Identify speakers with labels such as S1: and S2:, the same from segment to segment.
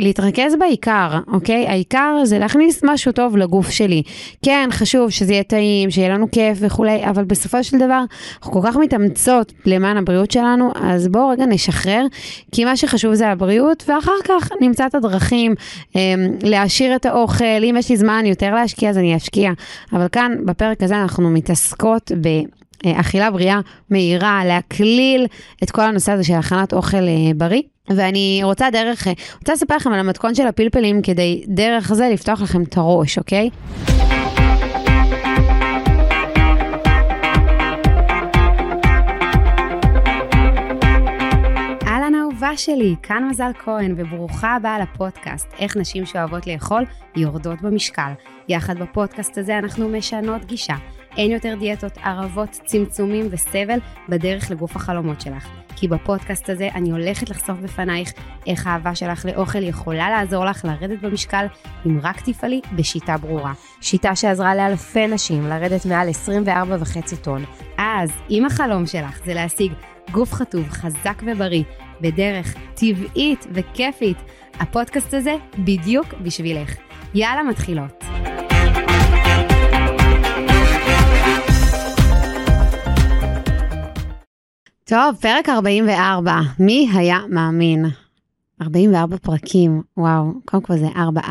S1: להתרכז בעיקר, אוקיי? העיקר זה להכניס משהו טוב לגוף שלי. כן, חשוב שזה יהיה טעים, שיהיה לנו כיף וכולי, אבל בסופו של דבר, אנחנו כל כך מתאמצות למען הבריאות שלנו, אז בואו רגע נשחרר, כי מה שחשוב זה הבריאות, ואחר כך נמצא את הדרכים אה, להעשיר את האוכל. אם יש לי זמן יותר להשקיע, אז אני אשקיע. אבל כאן, בפרק הזה, אנחנו מתעסקות ב... אכילה בריאה מהירה, להקליל את כל הנושא הזה של הכנת אוכל אה, בריא. ואני רוצה דרך, אה, רוצה לספר לכם על המתכון של הפלפלים כדי דרך זה לפתוח לכם את הראש, אוקיי? אהלן אהובה שלי, כאן מזל כהן, וברוכה הבאה לפודקאסט, איך נשים שאוהבות לאכול יורדות במשקל. יחד בפודקאסט הזה אנחנו משנות גישה. אין יותר דיאטות, ערבות, צמצומים וסבל בדרך לגוף החלומות שלך. כי בפודקאסט הזה אני הולכת לחשוף בפנייך איך האהבה שלך לאוכל יכולה לעזור לך לרדת במשקל אם רק תפעלי בשיטה ברורה. שיטה שעזרה לאלפי נשים לרדת מעל 24.5 טון. אז אם החלום שלך זה להשיג גוף חטוב, חזק ובריא, בדרך טבעית וכיפית, הפודקאסט הזה בדיוק בשבילך. יאללה מתחילות. טוב, פרק 44, מי היה מאמין? 44 פרקים, וואו, קודם כל זה 4-4,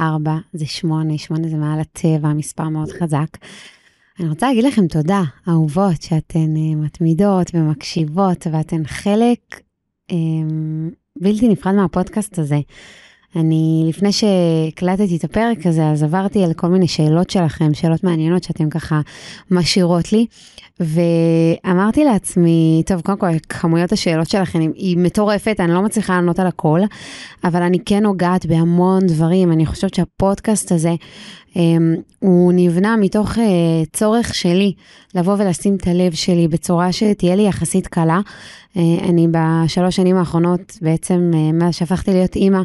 S1: זה 8, 8 זה מעל הטבע, מספר מאוד חזק. אני רוצה להגיד לכם תודה, אהובות, שאתן uh, מתמידות ומקשיבות, ואתן חלק um, בלתי נפרד מהפודקאסט הזה. אני, לפני שהקלטתי את הפרק הזה, אז עברתי על כל מיני שאלות שלכם, שאלות מעניינות שאתם ככה משאירות לי, ואמרתי לעצמי, טוב, קודם כל, כמויות השאלות שלכם היא מטורפת, אני לא מצליחה לענות על הכל, אבל אני כן נוגעת בהמון דברים. אני חושבת שהפודקאסט הזה, הוא נבנה מתוך uh, צורך שלי לבוא ולשים את הלב שלי בצורה שתהיה לי יחסית קלה. Uh, אני בשלוש שנים האחרונות, בעצם uh, מאז שהפכתי להיות אימא,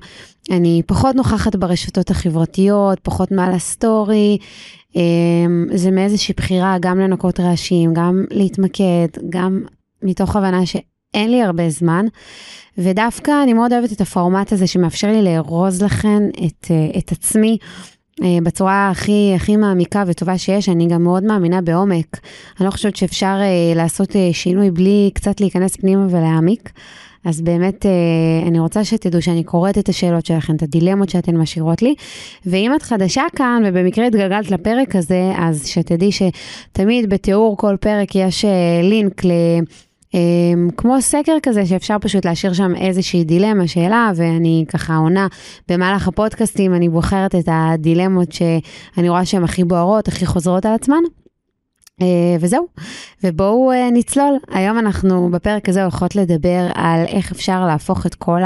S1: אני פחות נוכחת ברשתות החברתיות, פחות מעל הסטורי. Um, זה מאיזושהי בחירה גם לנקות רעשים, גם להתמקד, גם מתוך הבנה שאין לי הרבה זמן. ודווקא אני מאוד אוהבת את הפורמט הזה שמאפשר לי לארוז לכן את, את עצמי. אה, בצורה הכי, הכי מעמיקה וטובה שיש, אני גם מאוד מאמינה בעומק. אני לא חושבת שאפשר uh, לעשות uh, שינוי בלי קצת להיכנס פנימה ולהעמיק. אז באמת, אני רוצה שתדעו שאני קוראת את השאלות שלכם, את הדילמות שאתן משאירות לי. ואם את חדשה כאן ובמקרה התגלגלת לפרק הזה, אז שתדעי שתמיד בתיאור כל פרק יש לינק כמו סקר כזה שאפשר פשוט להשאיר שם איזושהי דילמה, שאלה, ואני ככה עונה במהלך הפודקאסטים, אני בוחרת את הדילמות שאני רואה שהן הכי בוערות, הכי חוזרות על עצמן. Uh, וזהו, ובואו uh, נצלול. היום אנחנו בפרק הזה הולכות לדבר על איך אפשר להפוך את כל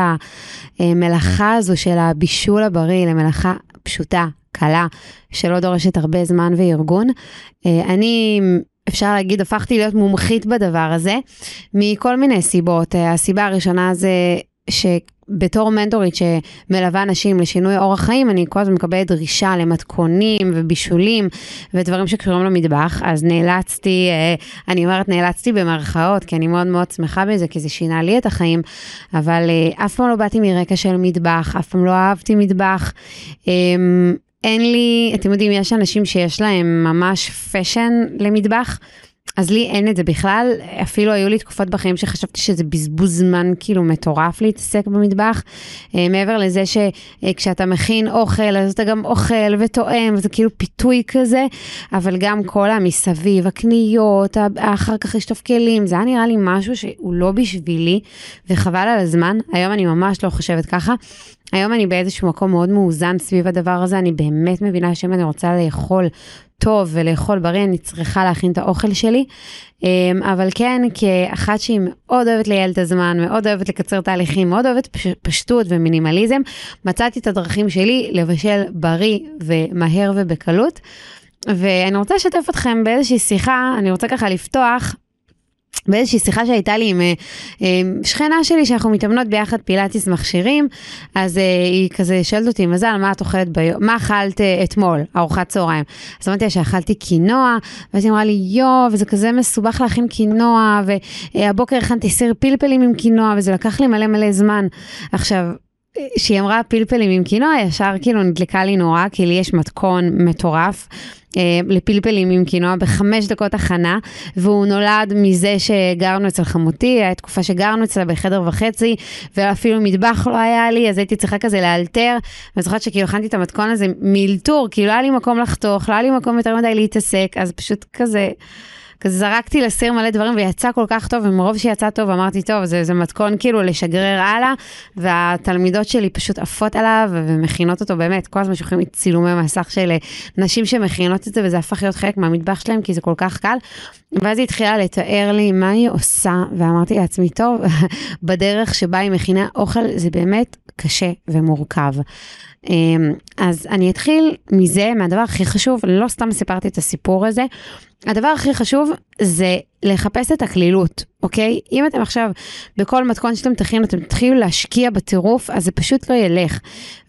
S1: המלאכה הזו של הבישול הבריא למלאכה פשוטה, קלה, שלא דורשת הרבה זמן וארגון. Uh, אני אפשר להגיד, הפכתי להיות מומחית בדבר הזה, מכל מיני סיבות. אה, הסיבה הראשונה זה שבתור מנטורית שמלווה אנשים לשינוי אורח חיים, אני כל הזמן מקבלת דרישה למתכונים ובישולים ודברים שקשורים למטבח, אז נאלצתי, אה, אני אומרת נאלצתי במרכאות, כי אני מאוד מאוד שמחה בזה, כי זה שינה לי את החיים, אבל אה, אף פעם לא באתי מרקע של מטבח, אף פעם לא אהבתי מטבח. אין לי, אתם יודעים, יש אנשים שיש להם ממש פשן למטבח, אז לי אין את זה בכלל, אפילו היו לי תקופות בחיים שחשבתי שזה בזבוז זמן כאילו מטורף להתעסק במטבח. אה, מעבר לזה שכשאתה מכין אוכל, אז אתה גם אוכל וטועם, וזה כאילו פיתוי כזה, אבל גם כל המסביב, הקניות, אחר כך לשטוף כלים, זה היה נראה לי משהו שהוא לא בשבילי, וחבל על הזמן. היום אני ממש לא חושבת ככה. היום אני באיזשהו מקום מאוד מאוזן סביב הדבר הזה, אני באמת מבינה שאם אני רוצה לאכול טוב ולאכול בריא, אני צריכה להכין את האוכל שלי. אמ, אבל כן, כאחת שהיא מאוד אוהבת לייעל את הזמן, מאוד אוהבת לקצר תהליכים, מאוד אוהבת פשטות ומינימליזם, מצאתי את הדרכים שלי לבשל בריא ומהר ובקלות. ואני רוצה לשתף אתכם באיזושהי שיחה, אני רוצה ככה לפתוח באיזושהי שיחה שהייתה לי עם uh, שכנה שלי, שאנחנו מתאמנות ביחד פילאטיס מכשירים, אז uh, היא כזה שואלת אותי, מזל, מה את אוכלת ביום, מה אכלת אתמול, ארוחת צהריים? אז אמרתי לה שאכלתי קינוע, ואז היא אמרה לי, יואו, וזה כזה מסובך להכין קינוע, והבוקר הכנתי סיר פלפלים עם קינוע, וזה לקח לי מלא מלא זמן. עכשיו, כשהיא אמרה פלפלים עם קינוע, ישר כאילו נדלקה לי נורא, כי לי יש מתכון מטורף. אה, לפלפלים עם קינוע בחמש דקות הכנה, והוא נולד מזה שגרנו אצל חמותי, הייתה תקופה שגרנו אצלה בחדר וחצי, ואפילו מטבח לא היה לי, אז הייתי צריכה כזה לאלתר, ואני זוכרת שכאילו הכנתי את המתכון הזה מאלתור, כי לא היה לי מקום לחתוך, לא היה לי מקום יותר מדי להתעסק, אז פשוט כזה... כזה זרקתי לסיר מלא דברים ויצא כל כך טוב, ומרוב שיצא טוב אמרתי, טוב, זה, זה מתכון כאילו לשגרר הלאה, והתלמידות שלי פשוט עפות עליו ומכינות אותו באמת, כל הזמן שולחים לי צילומי מסך של אה, נשים שמכינות את זה, וזה הפך להיות חלק מהמטבח שלהם, כי זה כל כך קל. ואז היא התחילה לתאר לי מה היא עושה, ואמרתי לעצמי, טוב, בדרך שבה היא מכינה אוכל, זה באמת קשה ומורכב. אמ, אז אני אתחיל מזה, מהדבר הכי חשוב, לא סתם סיפרתי את הסיפור הזה. הדבר הכי חשוב זה לחפש את הקלילות, אוקיי? אם אתם עכשיו, בכל מתכון שאתם תכינו, אתם תתחילו להשקיע בטירוף, אז זה פשוט לא ילך.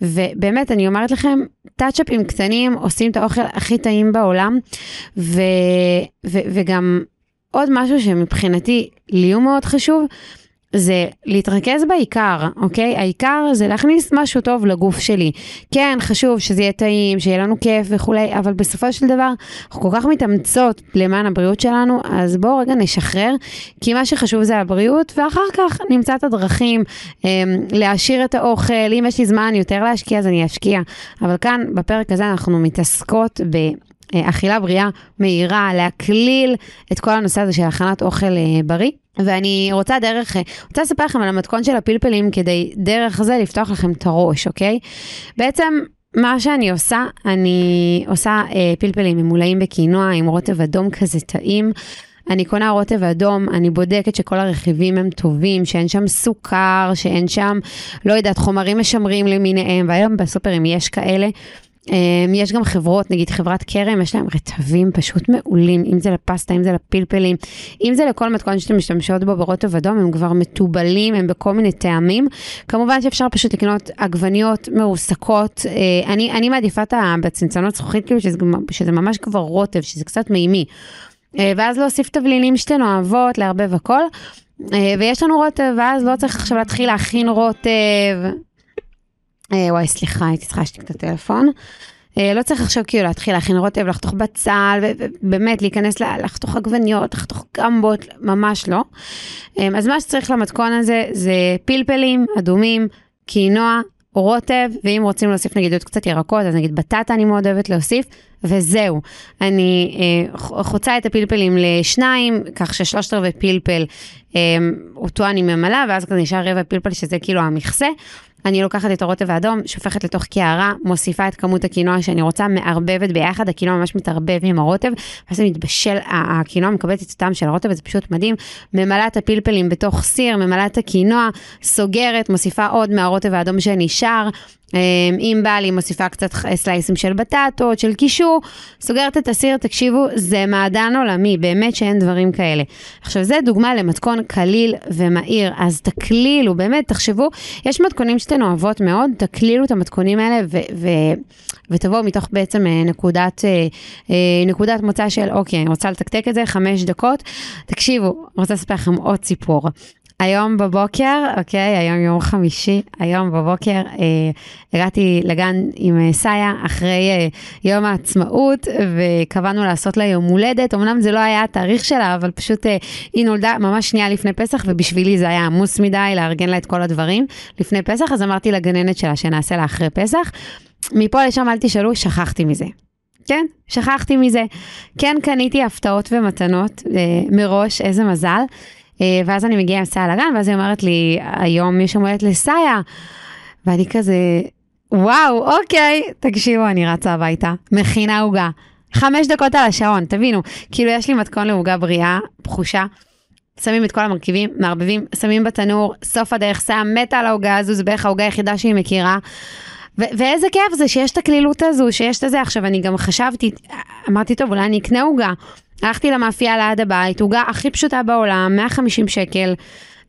S1: ובאמת, אני אומרת לכם, טאצ'אפים קטנים עושים את האוכל הכי טעים בעולם, ו, ו, וגם עוד משהו שמבחינתי לי הוא מאוד חשוב, זה להתרכז בעיקר, אוקיי? העיקר זה להכניס משהו טוב לגוף שלי. כן, חשוב שזה יהיה טעים, שיהיה לנו כיף וכולי, אבל בסופו של דבר, אנחנו כל כך מתאמצות למען הבריאות שלנו, אז בואו רגע נשחרר, כי מה שחשוב זה הבריאות, ואחר כך נמצא את הדרכים אה, להעשיר את האוכל. אם יש לי זמן יותר להשקיע, אז אני אשקיע. אבל כאן, בפרק הזה, אנחנו מתעסקות ב... אכילה בריאה מהירה, להקליל את כל הנושא הזה של הכנת אוכל אה, בריא. ואני רוצה דרך, רוצה לספר לכם על המתכון של הפלפלים כדי דרך זה לפתוח לכם את הראש, אוקיי? בעצם מה שאני עושה, אני עושה אה, פלפלים ממולאים בקינוע עם רוטב אדום כזה טעים. אני קונה רוטב אדום, אני בודקת שכל הרכיבים הם טובים, שאין שם סוכר, שאין שם, לא יודעת, חומרים משמרים למיניהם, והיום בסופרים יש כאלה. Um, יש גם חברות, נגיד חברת כרם, יש להם רטבים פשוט מעולים, אם זה לפסטה, אם זה לפלפלים, אם זה לכל מתכון שאתם משתמשות בו ברוטב אדום, הם כבר מתובלים, הם בכל מיני טעמים. כמובן שאפשר פשוט לקנות עגבניות מרוסקות, uh, אני, אני מעדיפה את בצנצנות זכוכית, כאילו שזה, שזה ממש כבר רוטב, שזה קצת מימי. Uh, ואז להוסיף תבלינים שאתן אוהבות, לערבב הכל. Uh, ויש לנו רוטב, ואז לא צריך עכשיו להתחיל להכין רוטב. אה, וואי, סליחה, הייתי צריכה להשתיק את הטלפון. אה, לא צריך עכשיו כאילו להתחיל להכין רוטב, לחתוך בצל, ובאמת להיכנס לחתוך עגבניות, לחתוך גמבות, ממש לא. אה, אז מה שצריך למתכון הזה זה פלפלים אדומים, קינוע, רוטב, ואם רוצים להוסיף נגיד עוד קצת ירקות, אז נגיד בטטה אני מאוד אוהבת להוסיף, וזהו. אני אה, חוצה את הפלפלים לשניים, כך ששלושת רבעי פלפל, אה, אותו אני ממלאה, ואז כזה נשאר רבע פלפל שזה כאילו המכסה. אני לוקחת את הרוטב האדום, שופכת לתוך קערה, מוסיפה את כמות הקינוע שאני רוצה, מערבבת ביחד, הקינוע ממש מתערבב עם הרוטב, ואז זה מתבשל, הקינוע מקבלת את הטעם של הרוטב, וזה פשוט מדהים. ממלאה את הפלפלים בתוך סיר, ממלאה את הקינוע, סוגרת, מוסיפה עוד מהרוטב האדום שנשאר, אם בא לי, מוסיפה קצת סלייסים של בטטות, של קישור, סוגרת את הסיר, תקשיבו, זה מעדן עולמי, באמת שאין דברים כאלה. עכשיו, זה דוגמה למתכון קליל ומהיר, אז תקלילו, באמת, תחשבו, יש מתכונים שאתן אוהבות מאוד, תקלילו את המתכונים האלה ותבואו מתוך בעצם אה, נקודת, אה, אה, נקודת מוצא של, אוקיי, אני רוצה לתקתק את זה, חמש דקות. תקשיבו, רוצה לספר לכם עוד סיפור. היום בבוקר, אוקיי, היום יום חמישי, היום בבוקר אה, הגעתי לגן עם אה, סאיה אחרי אה, יום העצמאות, וקבענו לעשות לה יום הולדת. אמנם זה לא היה התאריך שלה, אבל פשוט אה, היא נולדה ממש שנייה לפני פסח, ובשבילי זה היה עמוס מדי לארגן לה את כל הדברים לפני פסח, אז אמרתי לגננת שלה שנעשה לה אחרי פסח. מפה לשם אל תשאלו, שכחתי מזה. כן, שכחתי מזה. כן קניתי הפתעות ומתנות אה, מראש, איזה מזל. אה, ואז אני מגיעה עם סאיה לגן, ואז היא אומרת לי, היום יש יום הולדת לסאיה. ואני כזה, וואו, אוקיי, תקשיבו, אני רצה הביתה, מכינה עוגה. חמש דקות על השעון, תבינו, כאילו יש לי מתכון לעוגה בריאה, פחושה. שמים את כל המרכיבים, מערבבים, שמים בתנור, סוף הדרך, סאה מתה על העוגה הזו, זה בערך העוגה היחידה שהיא מכירה. ו- ואיזה כיף זה שיש את הקלילות הזו, שיש את זה. עכשיו, אני גם חשבתי, אמרתי, טוב, אולי אני אקנה עוגה. הלכתי למאפייה ליד הבית, עוגה הכי פשוטה בעולם, 150 שקל.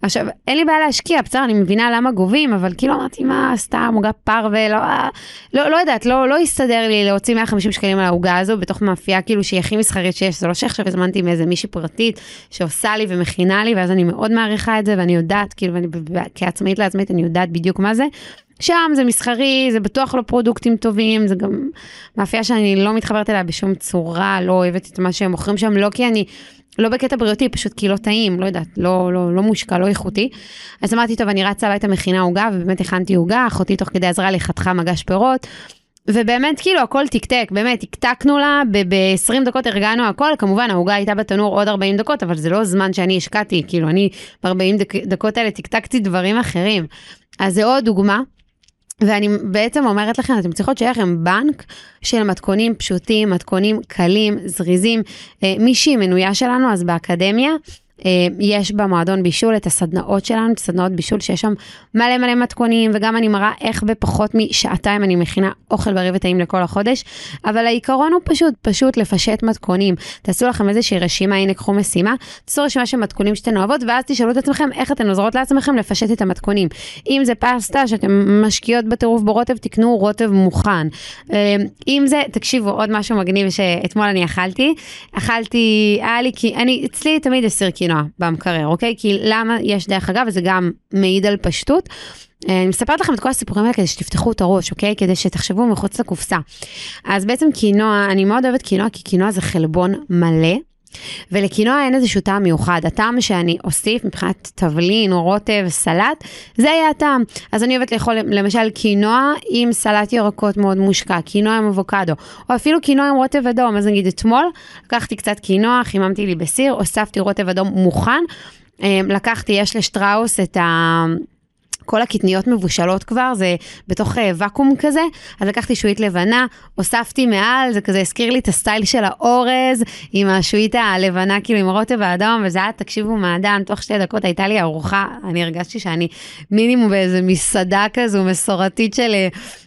S1: עכשיו, אין לי בעיה להשקיע, בסדר, אני מבינה למה גובים, אבל כאילו אמרתי, מה, סתם, עוגה פרווה, לא, לא, לא יודעת, לא, לא הסתדר לי להוציא 150 שקלים על העוגה הזו בתוך מאפייה, כאילו שהיא הכי מסחרית שיש, זה לא שעכשיו הזמנתי מאיזה מישהי פרטית שעושה לי ומכינה לי, ואז אני מאוד מעריכה את זה, ואני יודעת, כאילו, ואני, כעצמאית לעצמאית, אני יודעת בדיוק מה זה. שם זה מסחרי, זה בטוח לא פרודוקטים טובים, זה גם מאפייה שאני לא מתחברת אליה בשום צורה, לא אוהבת את מה שהם מוכרים שם, לא כי אני... לא בקטע בריאותי, פשוט כי לא טעים, לא יודעת, לא, לא, לא מושקע, לא איכותי. אז אמרתי, טוב, אני רצה הביתה מכינה עוגה, ובאמת הכנתי עוגה, אחותי תוך כדי עזרה לי חתכה מגש פירות. ובאמת כאילו הכל תקתק, באמת, תקתקנו לה, ב-20 דקות ארגנו הכל, כמובן העוגה הייתה בתנור עוד 40 דקות, אבל זה לא זמן שאני השקעתי, כאילו אני ב-40 דק, דקות האלה תקתקתי דברים אחרים. אז זה עוד דוגמה. ואני בעצם אומרת לכם, אתם צריכות שיהיה לכם בנק של מתכונים פשוטים, מתכונים קלים, זריזים. אה, מישהי מנויה שלנו, אז באקדמיה, יש במועדון בישול את הסדנאות שלנו, את סדנאות בישול שיש שם מלא מלא מתכונים, וגם אני מראה איך בפחות משעתיים אני מכינה אוכל בריא וטעים לכל החודש, אבל העיקרון הוא פשוט, פשוט לפשט מתכונים. תעשו לכם איזושהי רשימה, הנה קחו משימה, תעשו רשימה של מתכונים שאתן אוהבות, ואז תשאלו את עצמכם איך אתן עוזרות לעצמכם לפשט את המתכונים. אם זה פסטה שאתם משקיעות בטירוף ברוטב, תקנו רוטב מוכן. אה, אם זה, תקשיבו, עוד משהו מגניב שאתמול אני אכלתי, אכלתי, היה לי, אני, אצלי תמיד יש קינוע במקרר, אוקיי? כי למה יש דרך אגב, וזה גם מעיד על פשטות. אה, אני מספרת לכם את כל הסיפורים האלה כדי שתפתחו את הראש, אוקיי? כדי שתחשבו מחוץ לקופסה. אז בעצם קינוע, אני מאוד אוהבת קינוע, כי קינוע זה חלבון מלא. ולקינוע אין איזשהו טעם מיוחד, הטעם שאני אוסיף מבחינת תבלין או רוטב, סלט, זה יהיה הטעם. אז אני אוהבת לאכול למשל קינוע עם סלט ירקות מאוד מושקע, קינוע עם אבוקדו, או אפילו קינוע עם רוטב אדום, אז נגיד אתמול לקחתי קצת קינוע, חיממתי לי בסיר, הוספתי רוטב אדום מוכן, אה, לקחתי, יש לשטראוס את ה... כל הקטניות מבושלות כבר, זה בתוך uh, ואקום כזה, אז לקחתי שועית לבנה, הוספתי מעל, זה כזה הזכיר לי את הסטייל של האורז, עם השועית הלבנה, כאילו עם הרוטב האדום, וזה היה, תקשיבו, מעדן, תוך שתי דקות הייתה לי ארוחה, אני הרגשתי שאני מינימום באיזה מסעדה כזו מסורתית של...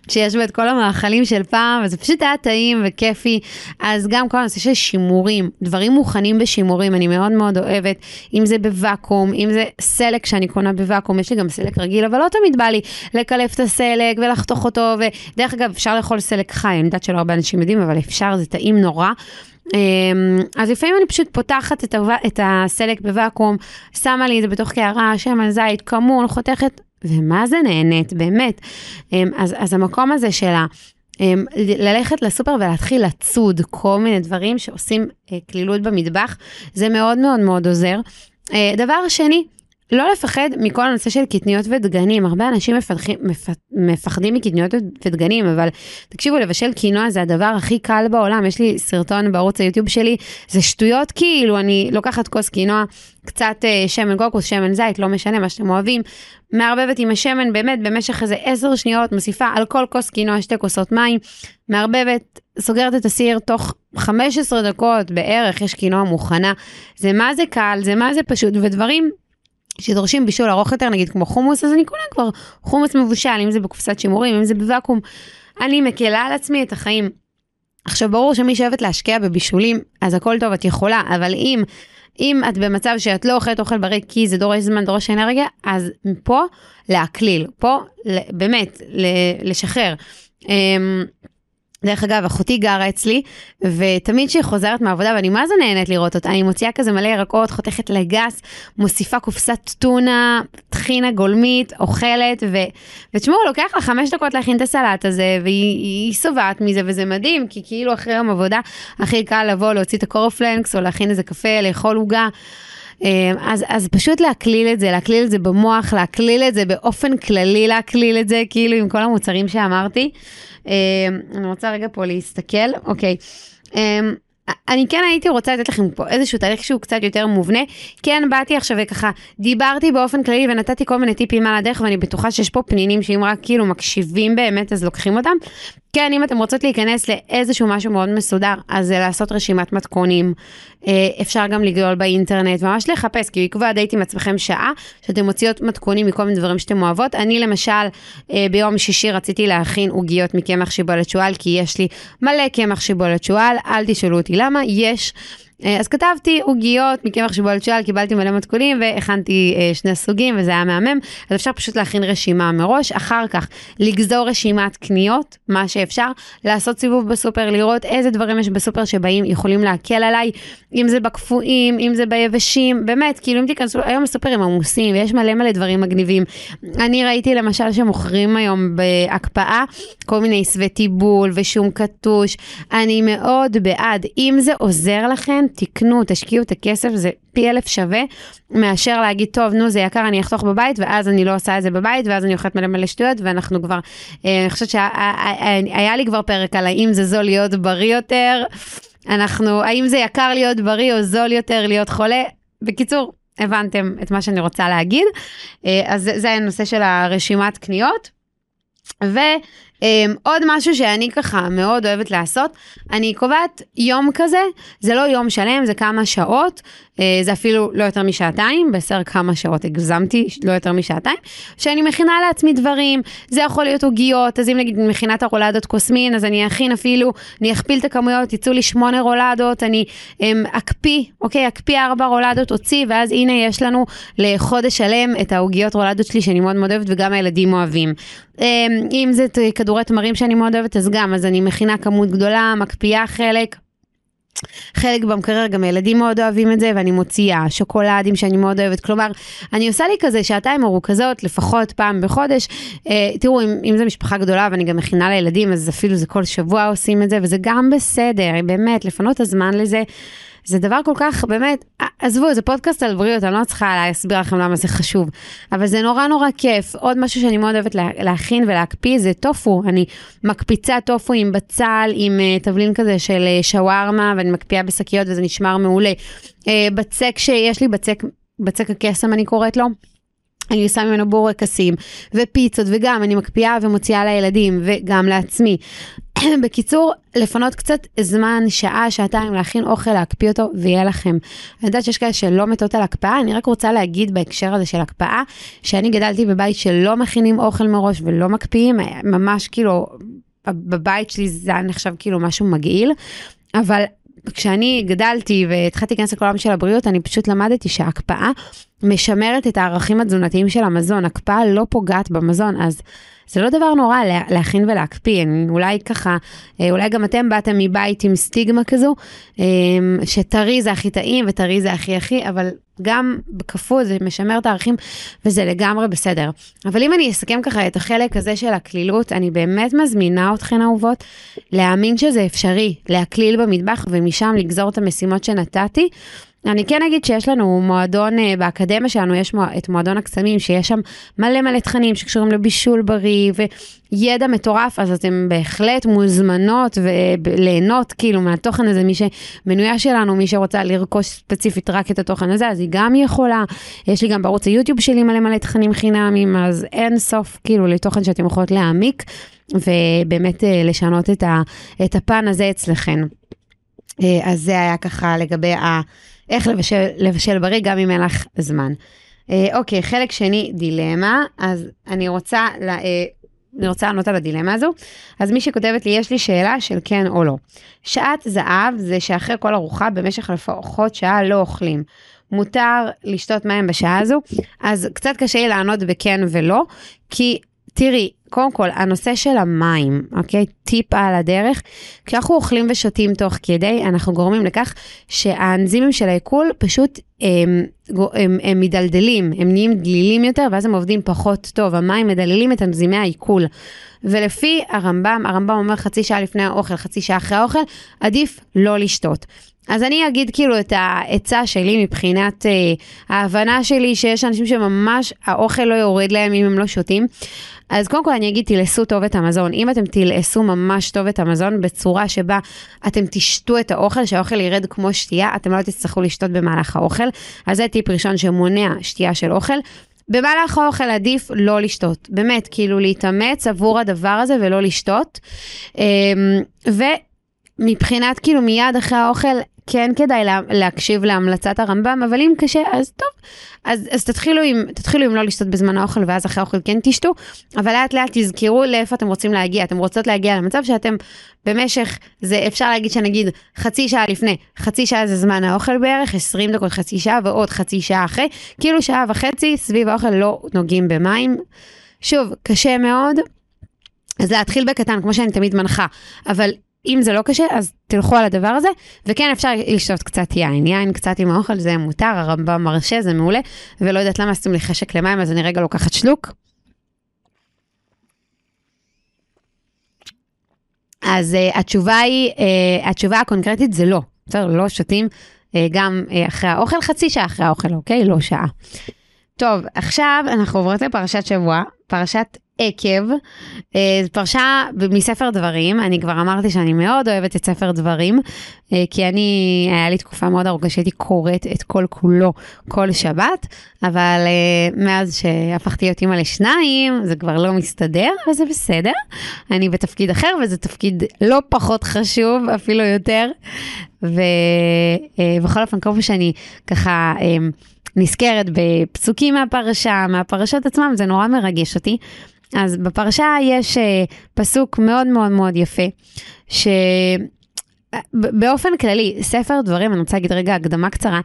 S1: שיש בה את כל המאכלים של פעם, וזה פשוט היה טעים וכיפי. אז גם כל הנושא של שימורים, דברים מוכנים בשימורים, אני מאוד מאוד אוהבת, אם זה בוואקום, אם זה סלק שאני קונה בוואקום, יש לי גם סלק רגיל, אבל לא תמיד בא לי לקלף את הסלק ולחתוך אותו, ודרך אגב, אפשר לאכול סלק חי, אני יודעת שלא הרבה אנשים יודעים, אבל אפשר, זה טעים נורא. אמ, אז לפעמים אני פשוט פותחת את, הוו... את הסלק בוואקום, שמה לי את זה בתוך קערה, שמן זית, כמון, חותכת, ומה זה נהנית, באמת. אמ, אז, אז המקום הזה של. אמ, ללכת לסופר ולהתחיל לצוד כל מיני דברים שעושים אה, במטבח, זה מאוד מאוד מאוד עוזר. אה, דבר שני, לא לפחד מכל הנושא של קטניות ודגנים, הרבה אנשים מפתחים, מפ, מפחדים מקטניות ודגנים, אבל תקשיבו, לבשל קינוע זה הדבר הכי קל בעולם, יש לי סרטון בערוץ היוטיוב שלי, זה שטויות כאילו, אני לוקחת כוס קינוע, קצת אה, שמן קוקוס, שמן זית, לא משנה מה שאתם אוהבים, מערבבת עם השמן באמת במשך איזה 10 שניות, מוסיפה על כל כוס קינוע שתי כוסות מים, מערבבת, סוגרת את הסיר תוך 15 דקות בערך, יש קינוע מוכנה, זה מה זה קל, זה מה זה פשוט, ודברים שדורשים בישול ארוך יותר, נגיד כמו חומוס, אז אני קונה כבר חומוס מבושל, אם זה בקופסת שימורים, אם זה בוואקום. אני מקלה על עצמי את החיים. עכשיו, ברור שמי שאוהבת להשקיע בבישולים, אז הכל טוב, את יכולה, אבל אם, אם את במצב שאת לא אוכלת אוכל בריא כי זה דורש זמן, דורש אנרגיה, אז פה להקליל, פה באמת לשחרר. דרך אגב, אחותי גרה אצלי, ותמיד כשהיא חוזרת מהעבודה, ואני מה זה נהנית לראות אותה, אני מוציאה כזה מלא ירקות, חותכת לגס, מוסיפה קופסת טונה, טחינה גולמית, אוכלת, ו... ותשמעו, לוקח לה חמש דקות להכין את הסלט הזה, והיא שובעת מזה, וזה מדהים, כי כאילו אחרי יום עבודה, הכי קל לבוא, להוציא את הקורפלנקס, או להכין איזה קפה, לאכול עוגה. אה, אז, אז פשוט להקליל את זה, להקליל את זה במוח, להקליל את זה באופן כללי, להקליל את זה, כאילו עם כל המוצרים שאמרתי. אמ, אני רוצה רגע פה להסתכל, אוקיי. אמ, אני כן הייתי רוצה לתת לכם פה איזשהו תהליך שהוא קצת יותר מובנה. כן, באתי עכשיו וככה, דיברתי באופן כללי ונתתי כל מיני טיפים על הדרך, ואני בטוחה שיש פה פנינים שאם רק כאילו מקשיבים באמת אז לוקחים אותם. כן, אם אתם רוצות להיכנס לאיזשהו משהו מאוד מסודר, אז זה לעשות רשימת מתכונים. אה, אפשר גם לגלול באינטרנט, ממש לחפש, כי לקבוע דייט עם עצמכם שעה, שאתם מוציאות מתכונים מכל מיני דברים שאתם אוהבות. אני למשל, אה, ביום שישי רציתי להכין עוגיות מקמח שיבולת שועל, כי יש לי מלא קמח שיבולת שועל, אל תשאלו אותי למה, יש. אה, אז כתבתי עוגיות מקמח שבועל שועל, קיבלתי מלא מתכונים והכנתי אה, שני סוגים וזה היה מהמם. אז אפשר פשוט להכין רשימה מראש, אחר כך לגזור רשימת קניות, מה שאפשר, לעשות סיבוב בסופר, לראות איזה דברים יש בסופר שבאים, יכולים להקל עליי, אם זה בקפואים, אם זה ביבשים, באמת, כאילו אם תיכנסו, היום הסופרים עמוסים ויש מלא מלא דברים מגניבים. אני ראיתי למשל שמוכרים היום בהקפאה כל מיני עשבי טיבול ושום קטוש, אני מאוד בעד, אם זה עוזר לכם, תקנו, תשקיעו את הכסף, זה פי אלף שווה, מאשר להגיד, טוב, נו, זה יקר, אני אחתוך בבית, ואז אני לא עושה את זה בבית, ואז אני אוכלת מלא מלא שטויות, ואנחנו כבר, אה, אני חושבת שהיה לי כבר פרק על האם זה זול להיות בריא יותר, אנחנו, האם זה יקר להיות בריא או זול יותר להיות חולה? בקיצור, הבנתם את מה שאני רוצה להגיד. אה, אז זה הנושא של הרשימת קניות. ו... Um, עוד משהו שאני ככה מאוד אוהבת לעשות, אני קובעת יום כזה, זה לא יום שלם, זה כמה שעות, uh, זה אפילו לא יותר משעתיים, בסדר כמה שעות הגזמתי, לא יותר משעתיים, שאני מכינה לעצמי דברים, זה יכול להיות עוגיות, אז אם נגיד מכינה את הרולדות קוסמין, אז אני אכין אפילו, אני אכפיל את הכמויות, יצאו לי שמונה רולדות, אני um, אקפיא, אוקיי, אקפיא ארבע רולדות, אוציא, ואז הנה יש לנו לחודש שלם את העוגיות רולדות שלי שאני מאוד מאוד אוהבת וגם הילדים אוהבים. Um, אם זה כדור... כדורי תמרים שאני מאוד אוהבת, אז גם, אז אני מכינה כמות גדולה, מקפיאה חלק. חלק במקרר, גם הילדים מאוד אוהבים את זה, ואני מוציאה שוקולדים שאני מאוד אוהבת. כלומר, אני עושה לי כזה שעתיים מרוכזות, לפחות פעם בחודש. אה, תראו, אם, אם זו משפחה גדולה ואני גם מכינה לילדים, אז אפילו זה כל שבוע עושים את זה, וזה גם בסדר, באמת, לפנות הזמן לזה. זה דבר כל כך, באמת, עזבו, זה פודקאסט על בריאות, אני לא צריכה להסביר לכם למה זה חשוב, אבל זה נורא נורא כיף. עוד משהו שאני מאוד אוהבת להכין ולהקפיא זה טופו. אני מקפיצה טופו עם בצל, עם uh, תבלין כזה של uh, שווארמה, ואני מקפיאה בשקיות וזה נשמר מעולה. Uh, בצק שיש לי, בצק, בצק הקסם אני קוראת לו. אני עושה ממנו בורקסים ופיצות וגם אני מקפיאה ומוציאה לילדים וגם לעצמי. בקיצור, לפנות קצת זמן, שעה, שעתיים, להכין אוכל, להקפיא אותו, ויהיה לכם. אני יודעת שיש כאלה שלא מתות על הקפאה, אני רק רוצה להגיד בהקשר הזה של הקפאה, שאני גדלתי בבית שלא מכינים אוכל מראש ולא מקפיאים, ממש כאילו, בבית שלי זה נחשב כאילו משהו מגעיל, אבל כשאני גדלתי והתחלתי להיכנס לכל העולם של הבריאות, אני פשוט למדתי שההקפאה משמרת את הערכים התזונתיים של המזון. הקפאה לא פוגעת במזון, אז זה לא דבר נורא להכין ולהקפיא, אולי ככה, אה, אולי גם אתם באתם מבית עם סטיגמה כזו, אה, שטרי זה הכי טעים וטרי זה הכי הכי, אבל גם בקפוא זה משמר את הערכים וזה לגמרי בסדר. אבל אם אני אסכם ככה את החלק הזה של הקלילות, אני באמת מזמינה אתכן אהובות להאמין שזה אפשרי, להקליל במטבח ומשם לגזור את המשימות שנתתי. אני כן אגיד שיש לנו מועדון, uh, באקדמיה שלנו יש את מועדון הקסמים, שיש שם מלא מלא תכנים שקשורים לבישול בריא וידע מטורף, אז אתם בהחלט מוזמנות וליהנות כאילו מהתוכן הזה, מי שמנויה שלנו, מי שרוצה לרכוש ספציפית רק את התוכן הזה, אז היא גם יכולה. יש לי גם בערוץ היוטיוב שלי מלא מלא תכנים חינמים, אז אין סוף כאילו לתוכן שאתם יכולות להעמיק, ובאמת uh, לשנות את, הפן הזה אצלכם. Uh, אז זה היה ככה לגבי ה... איך לבשל, לבשל בריא גם אם אין לך זמן. אה, אוקיי, חלק שני, דילמה. אז אני רוצה, לה, אה, אני רוצה לענות על הדילמה הזו. אז מי שכותבת לי, יש לי שאלה של כן או לא. שעת זהב זה שאחרי כל ארוחה במשך לפחות שעה לא אוכלים. מותר לשתות מים בשעה הזו? אז קצת קשה לי לענות בכן ולא, כי תראי, קודם כל, הנושא של המים, אוקיי? טיפ על הדרך. כשאנחנו אוכלים ושותים תוך כדי, אנחנו גורמים לכך שהאנזימים של העיכול פשוט הם, הם, הם מדלדלים, הם נהיים דלילים יותר, ואז הם עובדים פחות טוב. המים מדללים את אנזימי העיכול. ולפי הרמב"ם, הרמב"ם אומר חצי שעה לפני האוכל, חצי שעה אחרי האוכל, עדיף לא לשתות. אז אני אגיד כאילו את העצה שלי מבחינת אה, ההבנה שלי שיש אנשים שממש האוכל לא יורד להם אם הם לא שותים. אז קודם כל אגיד, תלעשו טוב את המזון. אם אתם תלעשו ממש טוב את המזון בצורה שבה אתם תשתו את האוכל, שהאוכל ירד כמו שתייה, אתם לא תצטרכו לשתות במהלך האוכל. אז זה טיפ ראשון שמונע שתייה של אוכל. במהלך האוכל עדיף לא לשתות, באמת, כאילו להתאמץ עבור הדבר הזה ולא לשתות. אמ, ו... מבחינת כאילו מיד אחרי האוכל, כן כדאי לה, להקשיב להמלצת הרמב"ם, אבל אם קשה, אז טוב. אז, אז תתחילו, עם, תתחילו עם לא לשתות בזמן האוכל, ואז אחרי האוכל כן תשתו, אבל לאט לאט תזכרו לאיפה אתם רוצים להגיע. אתם רוצות להגיע למצב שאתם במשך, זה אפשר להגיד שנגיד חצי שעה לפני, חצי שעה זה זמן האוכל בערך, 20 דקות, חצי שעה ועוד חצי שעה אחרי, כאילו שעה וחצי סביב האוכל לא נוגעים במים. שוב, קשה מאוד, אז להתחיל בקטן, כמו שאני תמיד מנחה, אבל אם זה לא קשה, אז תלכו על הדבר הזה, וכן אפשר לשתות קצת יין. יין קצת עם האוכל זה מותר, הרמב"ם מרשה, זה מעולה, ולא יודעת למה עשיתם לי חשק למים, אז אני רגע לוקחת שלוק. אז uh, התשובה היא, uh, התשובה הקונקרטית זה לא. בסדר, לא שותים uh, גם uh, אחרי האוכל, חצי שעה אחרי האוכל, אוקיי? לא שעה. טוב, עכשיו אנחנו עוברות לפרשת שבוע, פרשת עקב, אה, פרשה מספר דברים, אני כבר אמרתי שאני מאוד אוהבת את ספר דברים, אה, כי אני, היה לי תקופה מאוד ארוכה שהייתי קוראת את כל כולו כל שבת, אבל אה, מאז שהפכתי להיות אימא לשניים, זה כבר לא מסתדר, וזה בסדר. אני בתפקיד אחר, וזה תפקיד לא פחות חשוב, אפילו יותר. ובכל אופן, כל פעם שאני ככה... נזכרת בפסוקים מהפרשה, מהפרשות עצמם, זה נורא מרגש אותי. אז בפרשה יש uh, פסוק מאוד מאוד מאוד יפה, שבאופן כללי, ספר דברים, אני רוצה להגיד רגע הקדמה קצרה,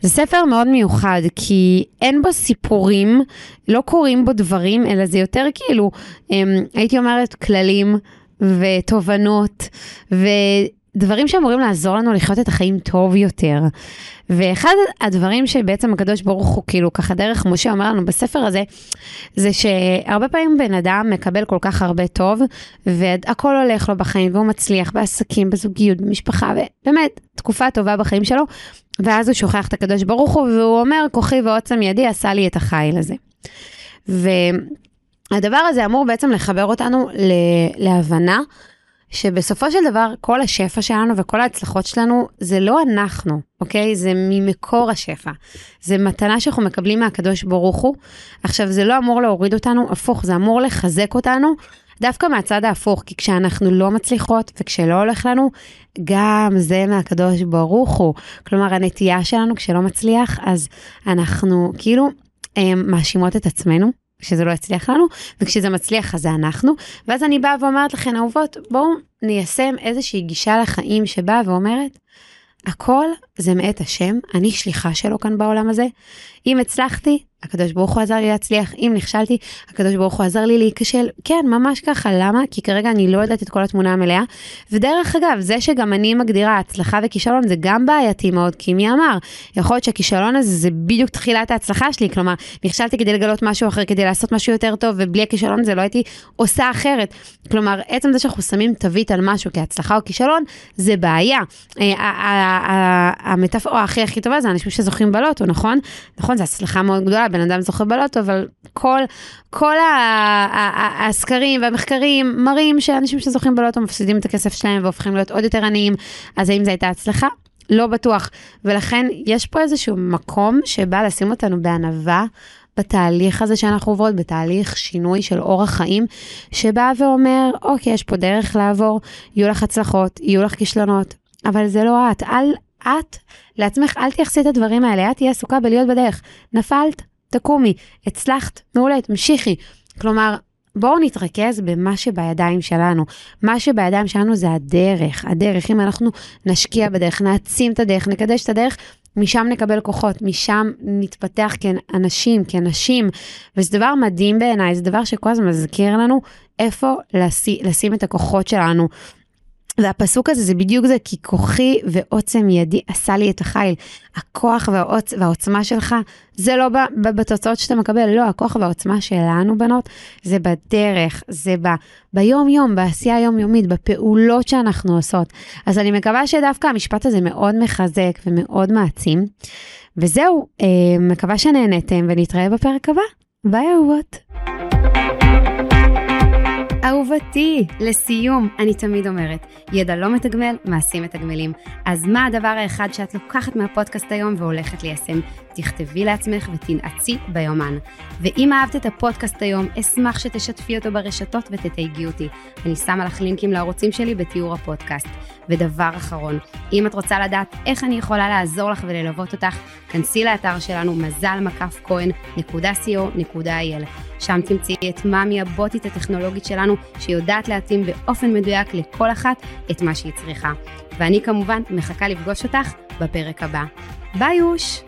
S1: זה ספר מאוד מיוחד, כי אין בו סיפורים, לא קורים בו דברים, אלא זה יותר כאילו, um, הייתי אומרת, כללים ותובנות, ו... דברים שאמורים לעזור לנו לחיות את החיים טוב יותר. ואחד הדברים שבעצם הקדוש ברוך הוא, כאילו, ככה דרך משה אומר לנו בספר הזה, זה שהרבה פעמים בן אדם מקבל כל כך הרבה טוב, והכל הולך לו בחיים, והוא מצליח בעסקים, בזוגיות, במשפחה, ובאמת, תקופה טובה בחיים שלו, ואז הוא שוכח את הקדוש ברוך הוא, והוא אומר, כוחי ועוצם ידי עשה לי את החיל הזה. והדבר הזה אמור בעצם לחבר אותנו להבנה. שבסופו של דבר כל השפע שלנו וכל ההצלחות שלנו זה לא אנחנו, אוקיי? זה ממקור השפע. זה מתנה שאנחנו מקבלים מהקדוש ברוך הוא. עכשיו, זה לא אמור להוריד אותנו, הפוך, זה אמור לחזק אותנו דווקא מהצד ההפוך, כי כשאנחנו לא מצליחות וכשלא הולך לנו, גם זה מהקדוש ברוך הוא. כלומר, הנטייה שלנו כשלא מצליח, אז אנחנו כאילו הם, מאשימות את עצמנו. כשזה לא יצליח לנו, וכשזה מצליח אז זה אנחנו. ואז אני באה ואומרת לכן, אהובות, בואו ניישם איזושהי גישה לחיים שבאה ואומרת, הכל זה מאת השם, אני שליחה שלו כאן בעולם הזה. אם הצלחתי, הקדוש ברוך הוא עזר לי להצליח, אם נכשלתי, הקדוש ברוך הוא עזר לי להיכשל. כן, ממש ככה, למה? כי כרגע אני לא יודעת את כל התמונה המלאה. ודרך אגב, זה שגם אני מגדירה הצלחה וכישלון זה גם בעייתי מאוד, כי מי אמר? יכול להיות שהכישלון הזה זה בדיוק תחילת ההצלחה שלי, כלומר, נכשלתי כדי לגלות משהו אחר, כדי לעשות משהו יותר טוב, ובלי הכישלון הזה לא הייתי עושה אחרת. כלומר, עצם זה שאנחנו שמים תווית על משהו כהצלחה או כישלון, זה בעיה. אה, המטאפורה הכי הכי טובה זה אנשים שזוכים בלוטו, נכון? נכון, זו הצלחה מאוד גדולה, בן אדם זוכה בלוטו, אבל כל, כל הסקרים והמחקרים מראים שאנשים שזוכים בלוטו מפסידים את הכסף שלהם והופכים להיות עוד יותר עניים, אז האם זו הייתה הצלחה? לא בטוח. ולכן יש פה איזשהו מקום שבא לשים אותנו בענווה. בתהליך הזה שאנחנו עוברות, בתהליך שינוי של אורח חיים, שבא ואומר, אוקיי, יש פה דרך לעבור, יהיו לך הצלחות, יהיו לך כישלונות, אבל זה לא את. אל, את לעצמך, אל תייחסי את הדברים האלה, את תהיה עסוקה בלהיות בדרך. נפלת, תקומי, הצלחת, מעולה, תמשיכי. כלומר, בואו נתרכז במה שבידיים שלנו. מה שבידיים שלנו זה הדרך. הדרך, אם אנחנו נשקיע בדרך, נעצים את הדרך, נקדש את הדרך, משם נקבל כוחות, משם נתפתח כאנשים, כנשים. וזה דבר מדהים בעיניי, זה דבר שכל הזמן מזכיר לנו איפה לשים, לשים את הכוחות שלנו. והפסוק הזה זה בדיוק זה, כי כוחי ועוצם ידי עשה לי את החיל. הכוח והעוצ... והעוצמה שלך, זה לא ב... ב... בתוצאות שאתה מקבל, לא, הכוח והעוצמה שלנו, בנות, זה בדרך, זה ב... ביום-יום, בעשייה היומיומית, בפעולות שאנחנו עושות. אז אני מקווה שדווקא המשפט הזה מאוד מחזק ומאוד מעצים. וזהו, אה, מקווה שנהנתם ונתראה בפרק הבא. ביי אהובות. אהובתי, לסיום, אני תמיד אומרת, ידע לא מתגמל, מעשים מתגמלים. אז מה הדבר האחד שאת לוקחת מהפודקאסט היום והולכת ליישם? תכתבי לעצמך ותנעצי ביומן. ואם אהבת את הפודקאסט היום, אשמח שתשתפי אותו ברשתות ותתייגי אותי. אני שמה לך לינקים לערוצים שלי בתיאור הפודקאסט. ודבר אחרון, אם את רוצה לדעת איך אני יכולה לעזור לך וללוות אותך, כנסי לאתר שלנו מזל מקף כהן.co.il. שם תמצאי את מאמי הבוטית הטכנולוגית שלנו, שיודעת להתאים באופן מדויק לכל אחת את מה שהיא צריכה. ואני כמובן מחכה לפגוש אותך בפרק הבא. ביי יוש!